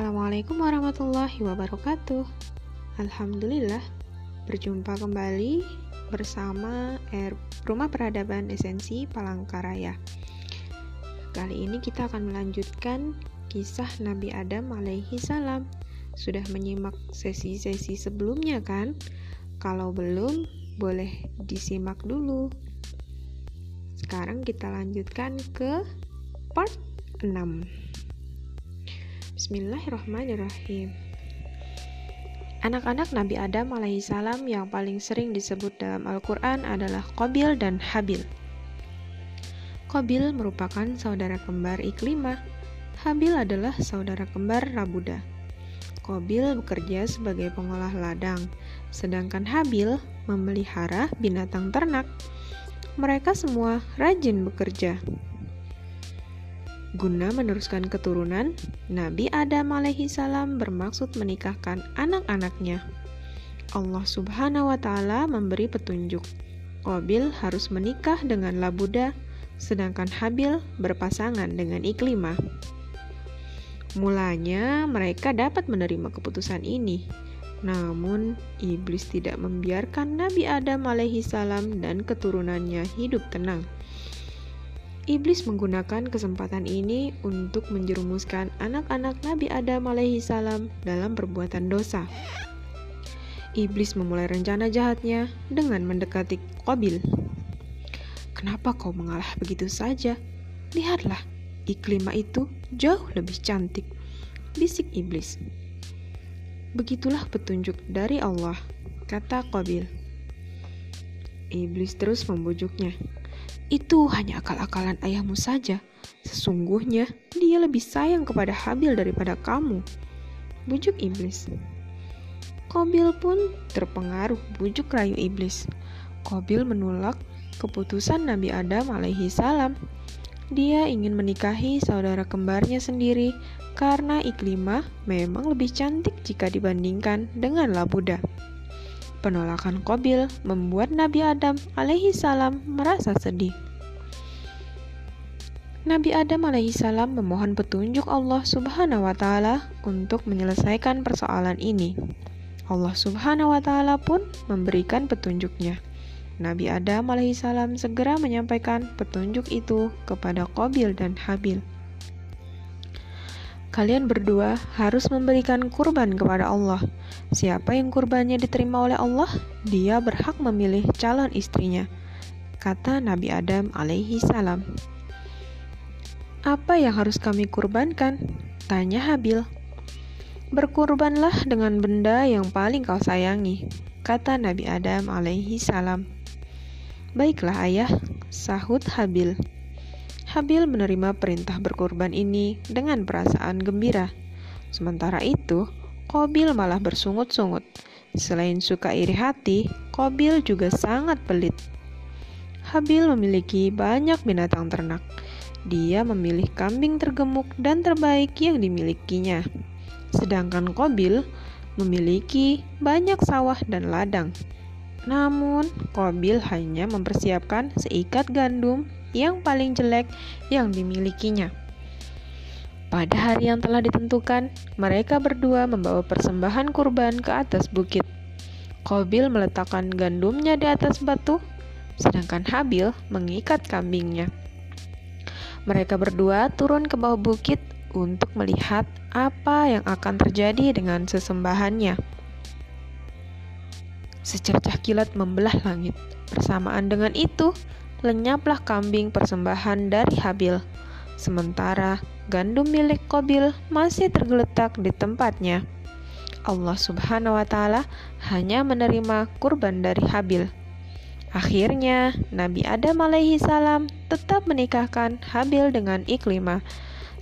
Assalamualaikum warahmatullahi wabarakatuh. Alhamdulillah, berjumpa kembali bersama R Rumah Peradaban Esensi Palangkaraya. Kali ini kita akan melanjutkan kisah Nabi Adam alaihi salam. Sudah menyimak sesi-sesi sebelumnya kan? Kalau belum, boleh disimak dulu. Sekarang kita lanjutkan ke part 6. Bismillahirrahmanirrahim. Anak-anak Nabi Adam alaihissalam yang paling sering disebut dalam Al-Quran adalah Qabil dan Habil. Qabil merupakan saudara kembar Iklimah. Habil adalah saudara kembar Rabuda. Qabil bekerja sebagai pengolah ladang, sedangkan Habil memelihara binatang ternak. Mereka semua rajin bekerja. Guna meneruskan keturunan, Nabi Adam alaihi salam bermaksud menikahkan anak-anaknya. Allah subhanahu wa ta'ala memberi petunjuk. Qabil harus menikah dengan Labuda, sedangkan Habil berpasangan dengan Iklimah. Mulanya mereka dapat menerima keputusan ini, namun iblis tidak membiarkan Nabi Adam alaihi salam dan keturunannya hidup tenang. Iblis menggunakan kesempatan ini untuk menjerumuskan anak-anak Nabi Adam alaihi salam dalam perbuatan dosa. Iblis memulai rencana jahatnya dengan mendekati Qabil. Kenapa kau mengalah begitu saja? Lihatlah, Iklimah itu jauh lebih cantik, bisik iblis. Begitulah petunjuk dari Allah, kata Qabil. Iblis terus membujuknya. Itu hanya akal-akalan ayahmu saja. Sesungguhnya dia lebih sayang kepada Habil daripada kamu. Bujuk iblis. Kobil pun terpengaruh bujuk rayu iblis. Kobil menolak keputusan Nabi Adam alaihi salam. Dia ingin menikahi saudara kembarnya sendiri karena Iklimah memang lebih cantik jika dibandingkan dengan Labuda. Penolakan Kobil membuat Nabi Adam alaihi salam merasa sedih. Nabi Adam alaihi salam memohon petunjuk Allah Subhanahu wa taala untuk menyelesaikan persoalan ini. Allah Subhanahu wa taala pun memberikan petunjuknya. Nabi Adam alaihi salam segera menyampaikan petunjuk itu kepada Kobil dan Habil. Kalian berdua harus memberikan kurban kepada Allah. Siapa yang kurbannya diterima oleh Allah, dia berhak memilih calon istrinya. Kata Nabi Adam alaihi salam. Apa yang harus kami kurbankan? Tanya Habil. Berkurbanlah dengan benda yang paling kau sayangi, kata Nabi Adam alaihi salam. Baiklah ayah, sahut Habil. Habil menerima perintah berkorban ini dengan perasaan gembira. Sementara itu, Kobil malah bersungut-sungut. Selain suka iri hati, Kobil juga sangat pelit. Habil memiliki banyak binatang ternak. Dia memilih kambing tergemuk dan terbaik yang dimilikinya. Sedangkan Kobil memiliki banyak sawah dan ladang. Namun, Kobil hanya mempersiapkan seikat gandum yang paling jelek yang dimilikinya. Pada hari yang telah ditentukan, mereka berdua membawa persembahan kurban ke atas bukit. Kobil meletakkan gandumnya di atas batu, sedangkan Habil mengikat kambingnya. Mereka berdua turun ke bawah bukit untuk melihat apa yang akan terjadi dengan sesembahannya. Secercah kilat membelah langit. Bersamaan dengan itu, lenyaplah kambing persembahan dari Habil. Sementara gandum milik Kobil masih tergeletak di tempatnya. Allah Subhanahu wa Ta'ala hanya menerima kurban dari Habil. Akhirnya, Nabi Adam alaihi salam tetap menikahkan Habil dengan Iklimah.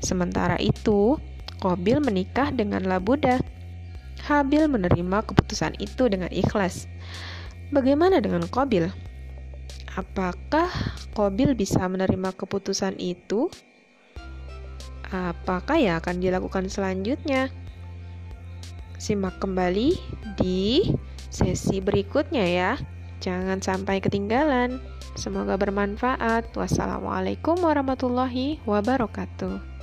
Sementara itu, Kobil menikah dengan Labuda. Habil menerima keputusan itu dengan ikhlas. Bagaimana dengan Kobil? Apakah Kobil bisa menerima keputusan itu? Apakah yang akan dilakukan selanjutnya? Simak kembali di sesi berikutnya ya. Jangan sampai ketinggalan. Semoga bermanfaat. Wassalamualaikum warahmatullahi wabarakatuh.